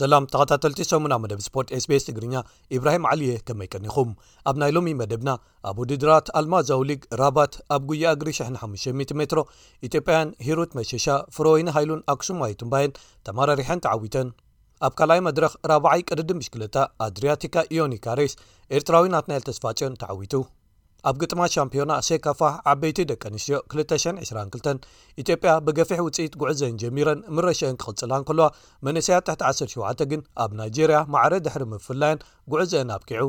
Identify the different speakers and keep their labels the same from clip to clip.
Speaker 1: ሰላም ተኸታተልቲ ሰሙና መደብ ስፖርት ስቤስ ትግርኛ ኢብራሂም ዓሊየ ከመይ ቀኒኹም ኣብ ናይ ሎሚ መደብና ኣብ ውድድራት ኣልማዛዊ ሊግ ራባት ኣብ ጉያ እግሪ 1500 ሜትሮ ኢትዮጵያውያን ሂሩት መሸሻ፣ ፍረወይኒ ሃይሉን ኣክሱማዊት እምባየን ተመራሪሐን ተዓዊተን። ኣብ ካልኣይ መድረኽ ራብዓይ ቅድድም ብሽክለታ ኣድርያቲካ ኢዮኒካ ሬስ ኤርትራዊ ናትናኤል ተስፋጽዮን ተዓዊቱ። ኣብ ግጥማት ሻምፕዮና ሴካፋ ዓበይቲ ደቂ ኣንስትዮ 2022 ኢትዮጵያ ብገፊሕ ውጽኢት ጉዕዘን ጀሚረን ምረሸአን ክቕጽላ እንከለዋ መንእሰያት ትሕቲ 17 ግን ኣብ ናይጀርያ ማዕረ ድሕሪ ምፍላየን ጉዕዘአን ኣብቂዑ።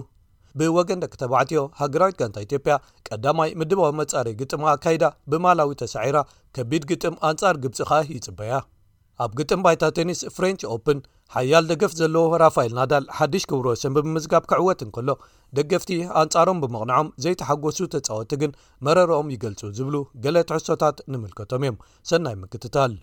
Speaker 1: ብወገን ደቂ ተባዕትዮ ሃገራዊት ጋንታ ኢትዮጵያ ቀዳማይ ምድባዊ መፃረይ ግጥማ ኣካይዳ ብማላዊ ተሳዒራ ከቢድ ግጥም ኣንፃር ግብፂ ከኣ ይፅበያ። ኣብ ግጥም ባይታ ቴኒስ ፍሬንች ኦፕን ሓያል ደገፍ ዘለዎ ራፋኤል ናዳል ሓድሽ ክብረ ወሰን ብምምዝጋብ ክዕወት እንከሎ ደገፍቲ ኣንፃሮም ብምቕንዖም ዘይተሓጎሱ ተፃወቲ ግን መረረኦም ይገልፁ ዝብሉ ገለ ትሕዝቶታት ንምልከቶም እዮም። ሰናይ ምክትታል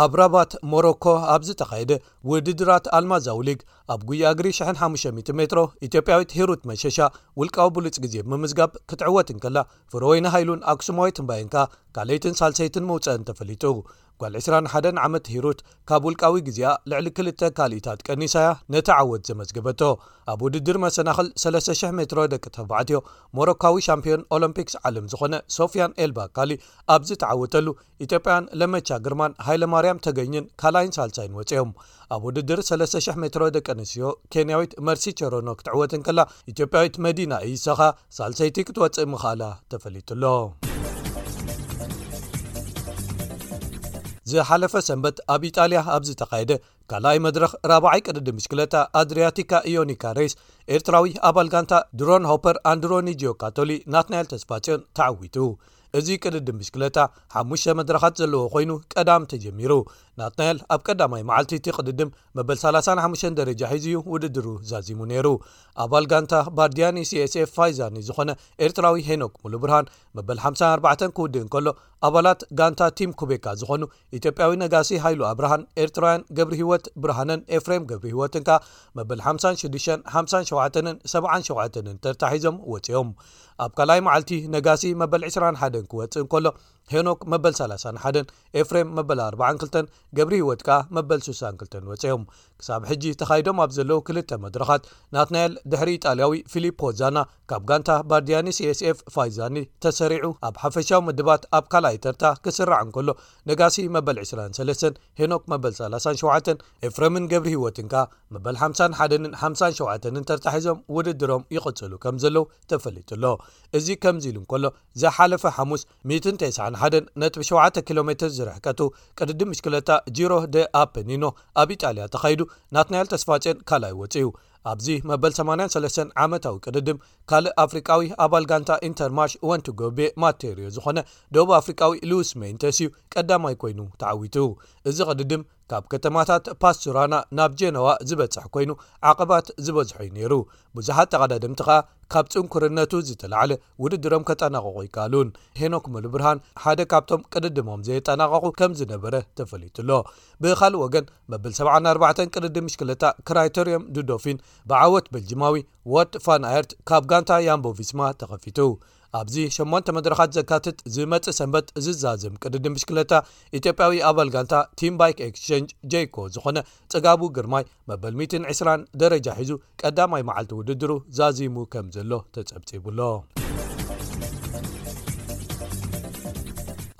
Speaker 1: ኣብ ራባት ሞሮኮ ኣብ ዝተኻየደ ውድድራት ኣልማዛዊ ሊግ ኣብ ጉያ እግሪ 1500 ሜትሮ ኢትዮጵያዊት ሂሩት መሸሻ ውልቃዊ ብሉፅ ግዜ ብምምዝጋብ ክትዕወት እንከላ ፍረወይኒ ሃይሉን ኣክሱማዊት እምባይንካ ካልይትን ሳልሰይትን ምውፀአን ተፈሊጡ ጓል ዕስራን ሓደን ዓመት ሂሩት ካብ ውልቃዊ ግዜኣ ልዕሊ ክልተ ካልኢታት ቀኒሳ'ያ ነቲ ዓወት ዘመዝገበቶ። ኣብ ውድድር መሰናኽል ሰለስተ ሽሕ ሜትሮ ደቂ ተባዕትዮ፣ ሞሮካዊ ሻምፕዮን ኦሎምፒክስ ዓለም ዝኾነ ሶፍያን ኤል ባካሊ ኣብ ዝተዓወተሉ፣ ኢትዮጵያውያን ለመቻ ግርማን ሃይለማርያም ተገኝን ካልኣይን ሳልሳይን ወጺኦም። ኣብ ውድድር ሰለስተ ሽሕ ሜትሮ ደቂ ኣንስትዮ፣ ኬንያዊት መርሲ ቸሮኖ ክትዕወት እንከላ፣ ኢትዮጵያዊት መዲና ኢይሳ ከኣ ሳልሰይቲ ክትወጽእ ምኽኣላ ተፈሊጡ'ሎ። ዝሓለፈ ሰንበት ኣብ ኢጣልያ ኣብ ዝተኻየደ ካልኣይ መድረኽ ራብዓይ ቅድድም ብሽክለታ ኣድርያቲካ ኢዮኒካ ሬይስ ኤርትራዊ ኣባል ጋንታ ድሮን ሆፐር ኣንድሮኒ ጂኦ ካቶሊ ናትናኤል ተስፋጽዮን ተዓዊቱ እዚ ቅድድም ብሽክለታ ሓሙሽተ መድረኻት ዘለዎ ኮይኑ ቀዳም ተጀሚሩ ናትናኤል ኣብ ቀዳማይ መዓልቲ እቲ ቅድድም መበል ሳላሳን ሓሙሽተን ደረጃ ሒዙ እዩ ውድድሩ ዛዚሙ ነይሩ ኣባል ጋንታ ባርድያኒ ሲስf ፋይዛኒ ዝኾነ ኤርትራዊ ሄኖክ ሙሉ ብርሃን መበል ሓ ኣርባዕተን ክውድእ እንከሎ ኣባላት ጋንታ ቲም ኩቤካ ዝኾኑ ኢትዮጵያዊ ነጋሲ ሃይሉ ኣብርሃን ኤርትራውያን ገብሪ ህይወት ብርሃንን ኤፍሬም ገብሪ ህይወትን ከኣ መበል ሓ ሽዱሽተ ሓ ሸውዓተንን ሰብዓን ሸውዓተንን ተርታ ሒዞም ወፂኦም ኣብ ካልኣይ መዓልቲ ነጋሲ መበል ዕስራን ሓደን ክወፅእ እንከሎ ሄኖክ መበል ሳላሳን ሓደን ኤፍሬም መበል ኣርባዓን ክልተን ገብሪ ህይወት ከኣ መበል ሱሳን ክልተን ወፀዮም ክሳብ ሕጂ ተኻይዶም ኣብ ዘለዉ ክልተ መድረኻት ናትናኤል ድሕሪ ኢጣልያዊ ፊሊፕ ሆዛና ካብ ጋንታ ባርድያኒ ሲስኤፍ ፋይዛኒ ተሰሪዑ ኣብ ሓፈሻዊ ምድባት ኣብ ካልኣይ ተርታ ክስራዕ እንከሎ ነጋሲ መበል 23 ሄኖክ መበል 37 ኤፍረምን ገብሪ ህይወትን ከኣ መበል 51ን 57ን ተርታ ሒዞም ውድድሮም ይቕፅሉ ከም ዘለዉ ተፈሊጡ ኣሎ እዚ ከምዚ ኢሉ እንከሎ ዝሓለፈ ሓሙስ ሚእትን ተስዓን ሓደን ነጥቢ ሸውዓተ ኪሎሜትር ዝርሕቀቱ ቅድድም ብሽክለታ ጂሮ ደ ኣፐኒኖ ኣብ ኢጣልያ ተኻይዱ ናትናኤል ተስፋጼን ካልኣይ ወጺኡ ኣብዚ መበል ሰማንያን ሰለስተን ዓመታዊ ቅድድም ካልእ ኣፍሪቃዊ ኣባል ጋንታ ኢንተርማሽ እወንቱ ጎቤ ማቴርዮ ዝኾነ ደቡብ ኣፍሪቃዊ ሉዊስ ሜንተስ እዩ ቀዳማይ ኮይኑ ተዓዊቱ እዚ ቅድድም ካብ ከተማታት ፓስቹራና ናብ ጀነዋ ዝበጽሕ ኮይኑ ዓቐባት ዝበዝሖዩ ነይሩ ብዙሓት ተቐዳደምቲ ከኣ ካብ ጽንኩርነቱ ዝተላዕለ ውድድሮም ከጠናቐቑ ኣይከኣሉን ሄኖክ መሉብርሃን ሓደ ካብቶም ቅድድሞም ዘየጠናቐቑ ከም ዝነበረ ተፈሊጡ ኣሎ ብካልእ ወገን መብል 74 ቅድድም ምሽክለታ ክራይተርዮም ዱዶፊን ብዓወት በልጅማዊ ወርድ ፋን ኣየርት ካብ ጋንታ ያምቦቪስማ ተኸፊቱ ኣብዚ ሸሞንተ መድረኻት ዘካትት ዝመጽእ ሰንበት ዝዛዘም ቅድድም ብሽክለታ ኢትዮጵያዊ ኣባል ጋንታ ቲም ባይክ ኤክስቸንጅ ጀይኮ ዝኾነ ጽጋቡ ግርማይ መበል 120 ደረጃ ሒዙ ቀዳማይ መዓልቲ ውድድሩ ዛዚሙ ከም ዘሎ ተጸብጺቡሎ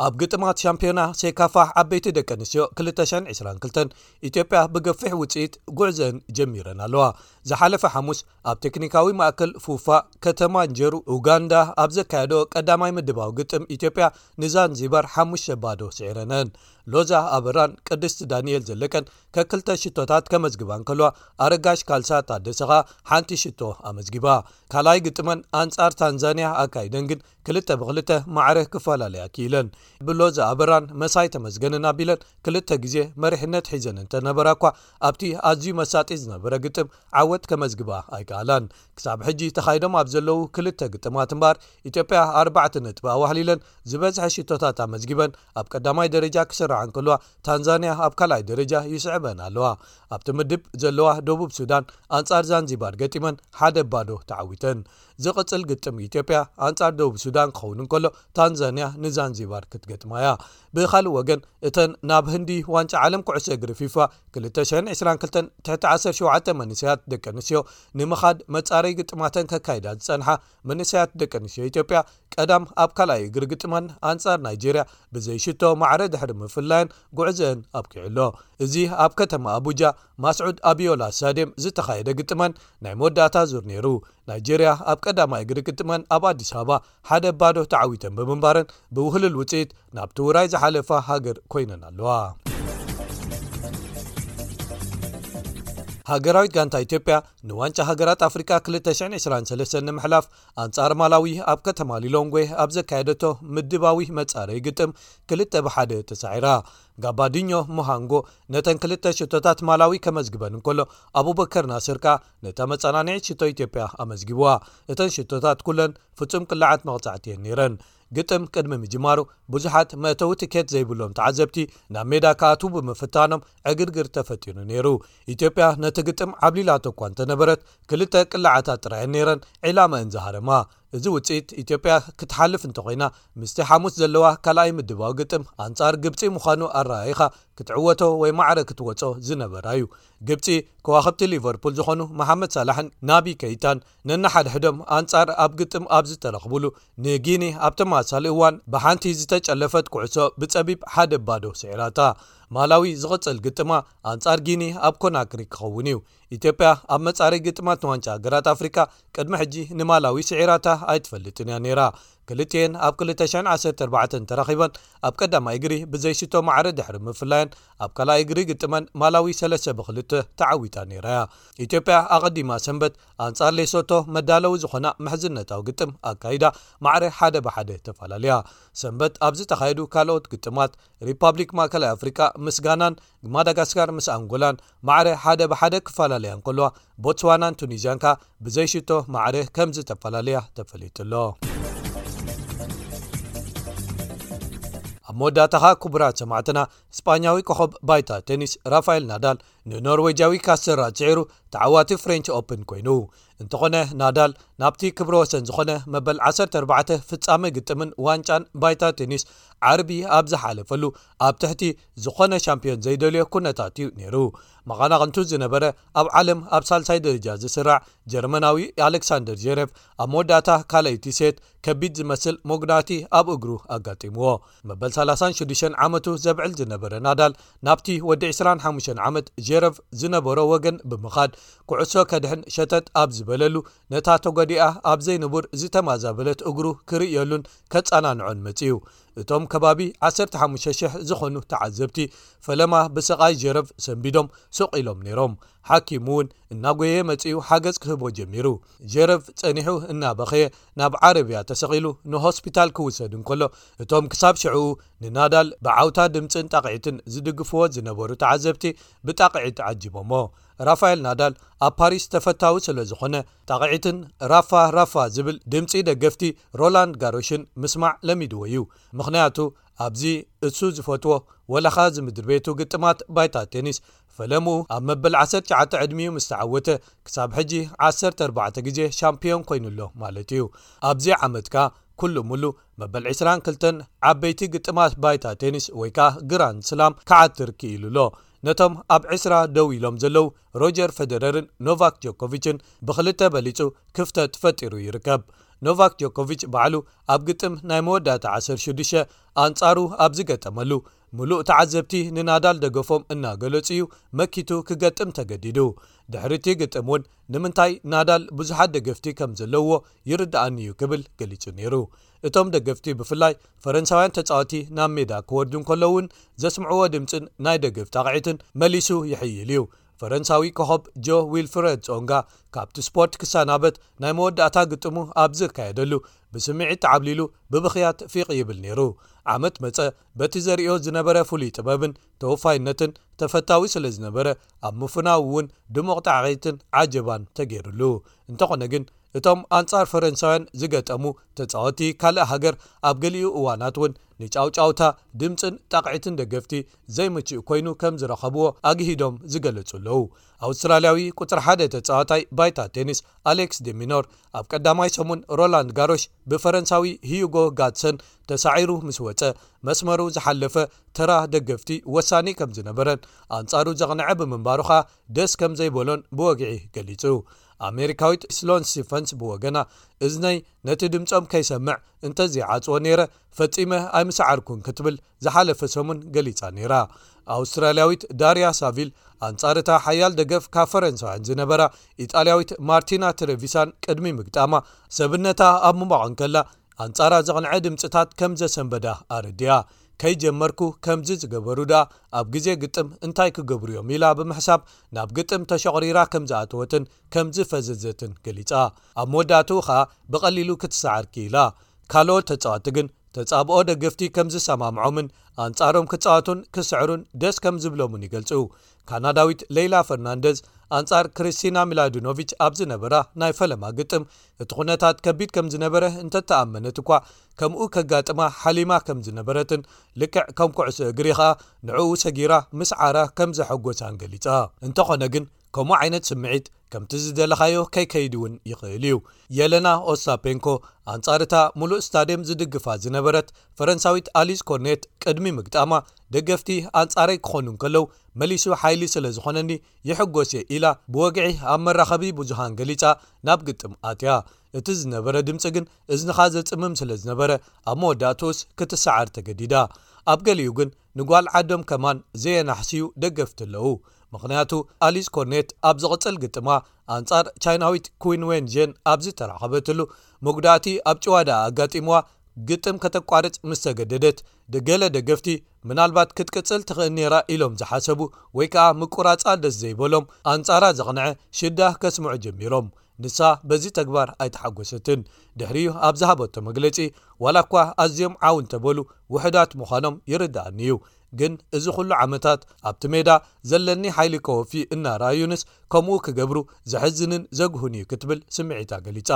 Speaker 1: ኣብ ግጥማት ሻምፒዮና ሴካፋሕ ዓበይቲ ደቂ ኣንስትዮ 222 ኢትዮጵያ ብገፊሕ ውፅኢት ጉዕዘን ጀሚረን ኣለዋ ዝሓለፈ ሓሙስ ኣብ ቴክኒካዊ ማእከል ፉፋ ከተማ እንጀሩ ኡጋንዳ ኣብ ዘካየዶ ቀዳማይ ምድባዊ ግጥም ኢትዮጵያ ንዛንዚባር ሓሙሽተ ባዶ ስዒረነን ሎዛ ኣበራን ቅድስቲ ዳንኤል ዘለቀን ከክልተ ሽቶታት ከመዝግባ እንከልዋ ኣረጋሽ ካልሳ ታደሰኻ ሓንቲ ሽቶ ኣመዝጊባ ካልኣይ ግጥመን ኣንጻር ታንዛንያ ኣካይደን ግን ክልተ ብክልተ ማዕረ ክፈላለያ ክኢለን ብሎዛ ኣበራን መሳይ ተመዝገንን ኣቢለን ክልተ ግዜ መሪሕነት ሒዘን እንተነበራ እኳ ኣብቲ ኣዝዩ መሳጢ ዝነበረ ግጥም ዓወት ከመዝግባ ኣይከኣላን። ክሳብ ሕጂ ተኻይዶም ኣብ ዘለዉ ክልተ ግጥማት እምበኣር ኢትዮጵያ ኣርባዕተ ነጥቢ ኣዋህሊለን ዝበዝሐ ሽቶታት ኣመዝጊበን ኣብ ቀዳማይ ደረጃ ክስርዓ እንከለዋ ታንዛንያ ኣብ ካልኣይ ደረጃ ይስዕበን ኣለዋ። ኣብቲ ምድብ ዘለዋ ደቡብ ሱዳን ኣንጻር ዛንዚባር ገጢመን ሓደ ባዶ ተዓዊተን። ዝቕጽል ግጥም ኢትዮጵያ ኣንጻር ደቡብ ሱዳን ክኸውን እንከሎ ታንዛንያ ንዛንዚባር ክትገጥማ እያ። ብኻልእ ወገን እተን ናብ ህንዲ ዋንጫ ዓለም ኩዕሶ እግሪ ፊፋ 2022 ትሕቲ ዓሰርተ ሸውዓተ መንእሰያት ደቂ ኣንስትዮ ንምኻድ መፃረዪ ግጥማተን ከካይዳ ዝፀንሓ መንእሰያት ደቂ ኣንስትዮ ኢትዮጵያ ቀዳም ኣብ ካልኣይ እግሪ ግጥመን ኣንፃር ናይጀርያ ብዘይሽቶ ማዕረ ድሕሪ ምፍላየን ጉዕዘአን ኣብቂዑ ኣሎ እዚ ኣብ ከተማ ኣቡጃ ማስዑድ ኣብዮላ ስታድየም ዝተኻየደ ግጥመን ናይ መወዳእታ ዙር ነይሩ ናይጀርያ ኣብ ቀዳማይ እግሪ ግጥመን ኣብ ኣዲስ ኣበባ ሓደ ባዶ ተዓዊተን ብምንባረን ብውህልል ውፅኢት ናብቲ ውራይ ዝሓለፋ ሃገር ኮይነን ኣለዋ። ሃገራዊት ጋንታ ኢትዮጵያ ንዋንጫ ሃገራት ኣፍሪቃ 223 ንምሕላፍ ኣንጻር ማላዊ ኣብ ከተማ ሊሎንጎ ኣብ ዘካየደቶ ምድባዊ መጻረይ ግጥም ክልተ ብሓደ ተሳዒራ ጋባዲኞ ሞሃንጎ ነተን ክልተ ሽቶታት ማላዊ ከመዝግበን እንከሎ ኣቡበከር ናስር ከኣ ነታ መጸናንዒት ሽቶ ኢትዮጵያ ኣመዝጊቡዋ። እተን ሽቶታት ኩለን ፍጹም ቅላዓት መቕጻዕቲ እየን ነይረን። ግጥም ቅድሚ ምጅማሩ ብዙሓት መእተዊ ትኬት ዘይብሎም ተዓዘብቲ ናብ ሜዳ ክኣትዉ ብምፍታኖም ዕግርግር ተፈጢኑ ነይሩ። ኢትዮጵያ ነቲ ግጥም ዓብሊላቶ እኳ እንተነበረት ክልተ ቅላዓታት ጥራይ እየን ነይረን ዒላመኣን ዝሃረማ። እዚ ውጽኢት ኢትዮጵያ ክትሓልፍ እንተኾይና ምስቲ ሓሙስ ዘለዋ ካልኣይ ምድባዊ ግጥም ኣንጻር ግብጺ ምዃኑ ኣረኣኢኻ ክትዕወቶ ወይ ማዕረ ክትወጾ ዝነበራ'ዩ። ግብጺ ከዋኽብቲ ሊቨርፑል ዝኾኑ መሓመድ ሳላሕን ናቢ ከይታን ነንሓድሕዶም ኣንጻር ኣብ ግጥም ኣብ ዝተረኽብሉ ንጊኒ ኣብ ተመሳሳሊ እዋን ብሓንቲ ዝተጨለፈት ኩዕሶ ብጸቢብ ሓደ ባዶ ስዒራታ። ማላዊ ዝቕጽል ግጥማ ኣንጻር ጊኒ ኣብ ኮናክሪ ክኸውን እዩ። ኢትዮጵያ ኣብ መጻረይ ግጥማት ንዋንጫ ሃገራት ኣፍሪካ ቅድሚ ሕጂ ንማላዊ ስዒራታ ኣይትፈልጥን እያ ነይራ። ክልቲኤን ኣብ 2014 ተራኺበን ኣብ ቀዳማይ እግሪ ብዘይሽቶ ማዕረ ድሕሪ ምፍላየን ኣብ ካልኣይ እግሪ ግጥመን ማላዊ ሰለስተ ብ ክልተ ተዓዊታ ነይራ'ያ። ኢትዮጵያ ኣቐዲማ ሰንበት ኣንጻር ሌሶቶ መዳለዊ ዝኾና ምሕዝነታዊ ግጥም ኣካይዳ ማዕረ ሓደ ብ ሓደ ተፋላልያ። ሰንበት ኣብ ዝተኻየዱ ካልኦት ግጥማት ሪፓብሊክ ማእከላይ ኣፍሪቃ ምስ ጋናን ማዳጋስካር ምስ ኣንጎላን ማዕረ ሓደ ብ ሓደ ክፋላለያ እንከለዋ ቦትስዋናን ቱኒዝያን ከኣ ብዘይ ሽቶ ማዕረ ከም ዝተፈላለያ ተፈሊጡ ኣሎ ኣብ መወዳእታ ኸኣ ክቡራት ሰማዕትና እስጳኛዊ ኮኸብ ባይታ ቴኒስ ራፋኤል ናዳል ንኖርወጃዊ ካሰር ኣጽዒሩ ተዓዋቲ ፍሬንች ኦፕን ኮይኑ እንተኾነ ናዳል ናብቲ ክብረ ወሰን ዝኾነ መበል 14 ፍጻመ ግጥምን ዋንጫን ባይታ ቴኒስ ዓርቢ ኣብ ዝሓለፈሉ ኣብ ትሕቲ ዝኾነ ሻምፕዮን ዘይደልዮ ኩነታት እዩ ነይሩ። መቐናቕንቱ ዝነበረ ኣብ ዓለም ኣብ ሳልሳይ ደረጃ ዝስራዕ ጀርመናዊ ኣሌክሳንደር ዠረቭ ኣብ መወዳእታ ካልኣይቲ ሴት ከቢድ ዝመስል መጉዳእቲ ኣብ እግሩ ኣጋጢምዎ። መበል ሰላሳን ሽዱሽተን ዓመቱ ዘብዕል ዝነበረ ናዳል ናብቲ ወዲ ዕስራን ሓሙሽተን ዓመት ዠረቭ ዝነበሮ ወገን ብምኻድ ኩዕሶ ከድሕን ሸተት ኣብ ዝበለሉ ነታ ተጎዲኣ ኣብ ዘይንቡር ዝተማዛበለት እግሩ ክርእየሉን ከጸናንዖን መጺኡ። እቶም ከባቢ ዓሰርተ ሓሙሽተ ሽሕ ዝኾኑ ተዓዘብቲ ፈለማ ብስቓይ ጀረፍ ሰንቢዶም ሱቕ ኢሎም ነይሮም። ሓኪም'ውን እናጎየየ መጺኡ ሓገዝ ክህቦ ጀሚሩ። ጀረፍ ጸኒሑ እናበኸየ ናብ ዓረብያ ተሰቒሉ ንሆስፒታል ክውሰድ እንከሎ እቶም ክሳብ ሽዕኡ ንናዳል ብዓውታ ድምጽን ጣቕዒትን ዝድግፍዎ ዝነበሩ ተዓዘብቲ ብጣቕዒት ዓጂቦሞ። ራፋኤል ናዳል ኣብ ፓሪስ ተፈታዊ ስለዝኾነ፣ ጣቕዒትን ራፋ ራፋ ዝብል ድምጺ ደገፍቲ ሮላንድ ጋሮሽን ምስማዕ ለሚድዎ'ዩ። ምኽንያቱ ኣብዚ እሱ ዝፈትዎ ወላኻ ዝምድርቤቱ ግጥማት ባይታ ቴኒስ፣ ፈለምኡ ኣብ መበል ዓሰርተ ትሽዓተ ዕድሚኡ ምስ ተዓወተ ክሳብ ሕጂ ዓሰርተ ኣርባዕተ ግዜ ሻምፕዮን ኮይኑ'ሎ ማለት'ዩ። ኣብዚ ዓመት ከኣ ኩሉ ሙሉ መበል ዕስራን ክልተን ዓበይቲ ግጥማት ባይታ ቴኒስ ወይ ከኣ ግራንድ ስላም ክዓትር ክኢሉ'ሎ። ነቶም ኣብ ዕስራ ደው ኢሎም ዘለዉ ሮጀር ፈደረርን ኖቫክ ጆኮቪችን ብኽልተ በሊጹ ክፍተት ፈጢሩ ይርከብ። ኖቫክ ጆኮቪች ባዕሉ ኣብ ግጥም ናይ መወዳእታ ዓሰርተ ሽዱሽተ ኣንጻሩ ኣብ ዝገጠመሉ፣ ምሉእ ተዓዘብቲ ንናዳል ደገፎም እናገለጹ'ዩ መኪቱ ክገጥም ተገዲዱ። ድሕሪ'ቲ ግጥም'ውን ንምንታይ ናዳል ብዙሓት ደገፍቲ ከም ዘለዉዎ ይርድኣኒ'ዩ ክብል ገሊጹ ነይሩ። እቶም ደገፍቲ ብፍላይ ፈረንሳውያን ተጻወቲ ናብ ሜዳ ክወርዱ እንከለዉ'ውን ዘስምዕዎ ድምጽን ናይ ደገፍ ጣቕዒትን መሊሱ ይሕይል እዩ። ፈረንሳዊ ኮኾብ ጆ ዊልፍረድ ጾንጋ ካብቲ ስፖርት ክሰናበት ናይ መወዳእታ ግጥሙ ኣብ ዘካየደሉ ብስምዒት ተዓብሊሉ ብብኽያት ፊቕ ይብል ነይሩ። ዓመት መጸ በቲ ዘርእዮ ዝነበረ ፍሉይ ጥበብን ተወፋይነትን ተፈታዊ ስለዝነበረ ኣብ ምፍናዉ'ውን ድሙቕ ጣቕዒትን ዓጀባን ተገይርሉ። እንተኾነ ግን እቶም ኣንጻር ፈረንሳውያን ዝገጠሙ ተጻወቲ ካልእ ሃገር ኣብ ገሊኡ እዋናት እውን ንጫውጫውታ፣ ድምጽን ጣቕዒትን ደገፍቲ ዘይምቹእ ኮይኑ ከም ዝረኸብዎ ኣግሂዶም ዝገለጹ ኣለዉ። ኣውስትራልያዊ ቁጽሪ ሓደ ተጻዋታይ ባይታ ቴኒስ ኣሌክስ ዲ ሚኖር ኣብ ቀዳማይ ሰሙን ሮላንድ ጋሮሽ ብፈረንሳዊ ሂዩጎ ጋትሰን ተሳዒሩ ምስ ወጸ መስመሩ ዝሓለፈ ተራ ደገፍቲ ወሳኒ ከም ዝነበረን ኣንጻሩ ዘቕነዐ ብምንባሩ ከኣ ደስ ከም ዘይበሎን ብወግዒ ገሊጹ። ኣሜሪካዊት ስሎን ስቲፈንስ ብወገና፣ እዝነይ ነቲ ድምጾም ከይሰምዕ እንተ ዘይዓጽዎ ነይረ፣ ፈጺመ ኣይምሰዓርኩን ክትብል ዝሓለፈ ሰሙን ገሊጻ ነይራ። ኣውስትራልያዊት ዳርያ ሳቪል ኣንጻር እታ ሓያል ደገፍ ካብ ፈረንሳውያን ዝነበራ ኢጣልያዊት ማርቲና ትረቪሳን ቅድሚ ምግጣማ፣ ሰብነታ ኣብ ምሟቕ እንከላ ኣንጻራ ዘቕንዐ ድምጽታት ከም ዘሰንበዳ ኣረዲኣ። ከይጀመርኩ ከምዚ ዝገበሩ ድኣ ኣብ ግዜ ግጥም እንታይ ክገብሩ'ዮም ኢላ ብምሕሳብ ናብ ግጥም ተሾቕሪራ ከም ዝኣተወትን ከም ዝፈዘዘትን ገሊጻ። ኣብ መወዳእትኡ ከኣ ብቐሊሉ ክትሰዓር ክኢላ። ካልኦት ተጻወትቲ ግን ተጻብኦ ደገፍቲ ከም ዝሰማምዖምን ኣንጻሮም ክጻወቱን ክስዕሩን ደስ ከም ዝብሎምን ይገልጹ። ካናዳዊት ሌይላ ፈርናንደዝ ኣንጻር ክሪስቲና ሚላድኖቪች ኣብ ዝነበራ ናይ ፈለማ ግጥም እቲ ዅነታት ከቢድ ከም ዝነበረ እንተ ተኣመነት እኳ፣ ከምኡ ከጋጥማ ሓሊማ ከም ዝነበረትን ልክዕ ከም ኵዕሶ እግሪ ኸኣ ንዕኡ ሰጊራ ምስዓራ ከም ዘሐጐሳን ገሊጻ። እንተዀነ ግን፣ ከምኡ ዓይነት ስምዒት ከምቲ ዝደለኻዮ ከይከይድ እውን ይኽእል እዩ። የለና ኦስታፔንኮ ኣንጻር እታ ምሉእ ስታድየም ዝድግፋ ዝነበረት ፈረንሳዊት ኣሊስ ኮርኔት ቅድሚ ምግጣማ፣ ደገፍቲ ኣንጻረይ ክዀኑ እንከለዉ መሊሱ ሓይሊ ስለ ዝዀነኒ፣ ይሕጎስ'የ ኢላ ብወግዒ ኣብ መራኸቢ ብዙሃን ገሊጻ ናብ ግጥም ኣትያ። እቲ ዝነበረ ድምጺ ግን እዝንኻ ዘጽምም ስለ ዝነበረ ኣብ መወዳእትኡስ ክትሰዓር ተገዲዳ። ኣብ ገሊኡ ግን ንጓል ዓዶም ከማን ዘየናሕስዩ ደገፍቲ ኣለዉ። ምኽንያቱ ኣሊስ ኮርኔት ኣብ ዝቕጽል ግጥማ ኣንጻር ቻይናዊት ኩን ዌን ዠን ኣብ ዝተራኸበትሉ መጉዳእቲ ኣብ ጭዋዳኣ ኣጋጢምዋ ግጥም ከተቋርጽ ምስ ተገደደት ገለ ደገፍቲ ምናልባት ክትቅጽል ትኽእል ነይራ ኢሎም ዝሓሰቡ ወይ ከኣ ምቁራጻ ደስ ዘይበሎም ኣንጻራ ዘቕንዐ ሽዳ ከስምዑ ጀሚሮም። ንሳ በዚ ተግባር ኣይተሓጎሰትን። ድሕሪኡ ኣብ ዝሃበቶ መግለጺ ዋላኳ ኣዝዮም ዓው እንተበሉ ውሑዳት ምዃኖም ይርድኣኒ'ዩ፣ ግን እዚ ኹሉ ዓመታት ኣብቲ ሜዳ ዘለኒ ሓይሊ ከወፊ እናረኣዩንስ ከምኡ ክገብሩ ዘሕዝንን ዘጉህን'ዩ ክትብል ስምዒታ ገሊጻ።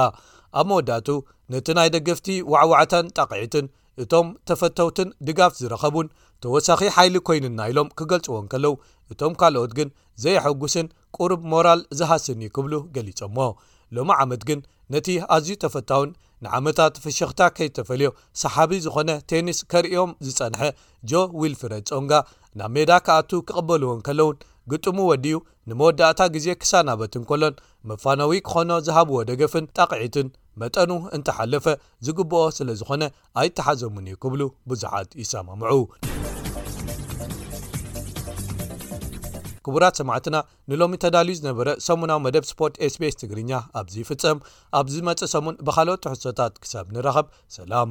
Speaker 1: ኣብ መወዳእትኡ ነቲ ናይ ደገፍቲ ዋዕዋዕታን ጣቕዒትን እቶም ተፈተውትን ድጋፍ ዝረኸቡን ተወሳኺ ሓይሊ ኮይኑና ኢሎም ክገልጽዎ እንከለው እቶም ካልኦት ግን ዘየሐጉስን ቁሩብ ሞራል ዝሃስን እዩ ክብሉ ገሊጾምዎ። ሎሚ ዓመት ግን ነቲ ኣዝዩ ተፈታውን ንዓመታት ፍሽኽታ ከይተፈልዮ ሰሓቢ ዝኾነ ቴኒስ ከርእዮም ዝጸንሐ ጆ ዊልፍረድ ጾንጋ ናብ ሜዳ ክኣቱ ክቕበልዎ እንከለውን ግጥሙ ወዲኡ ንመወዳእታ ግዜ ክሳናበት እንከሎን መፋነዊ ክኾኖ ዝሃብዎ ደገፍን ጣቕዒትን መጠኑ እንተሓለፈ ዝግብኦ ስለ ዝኾነ ኣይተሓዞምን እዩ ክብሉ ብዙሓት ይሰማምዑ። ክቡራት ሰማዕትና ንሎሚ ተዳልዩ ዝነበረ ሰሙናዊ መደብ ስፖርት ስbs ትግርኛ ኣብዚ ይፍፀም ኣብ ዝመፅእ ሰሙን ብካልኦት ትሕሶታት ክሳብ ንራኸብ ሰላም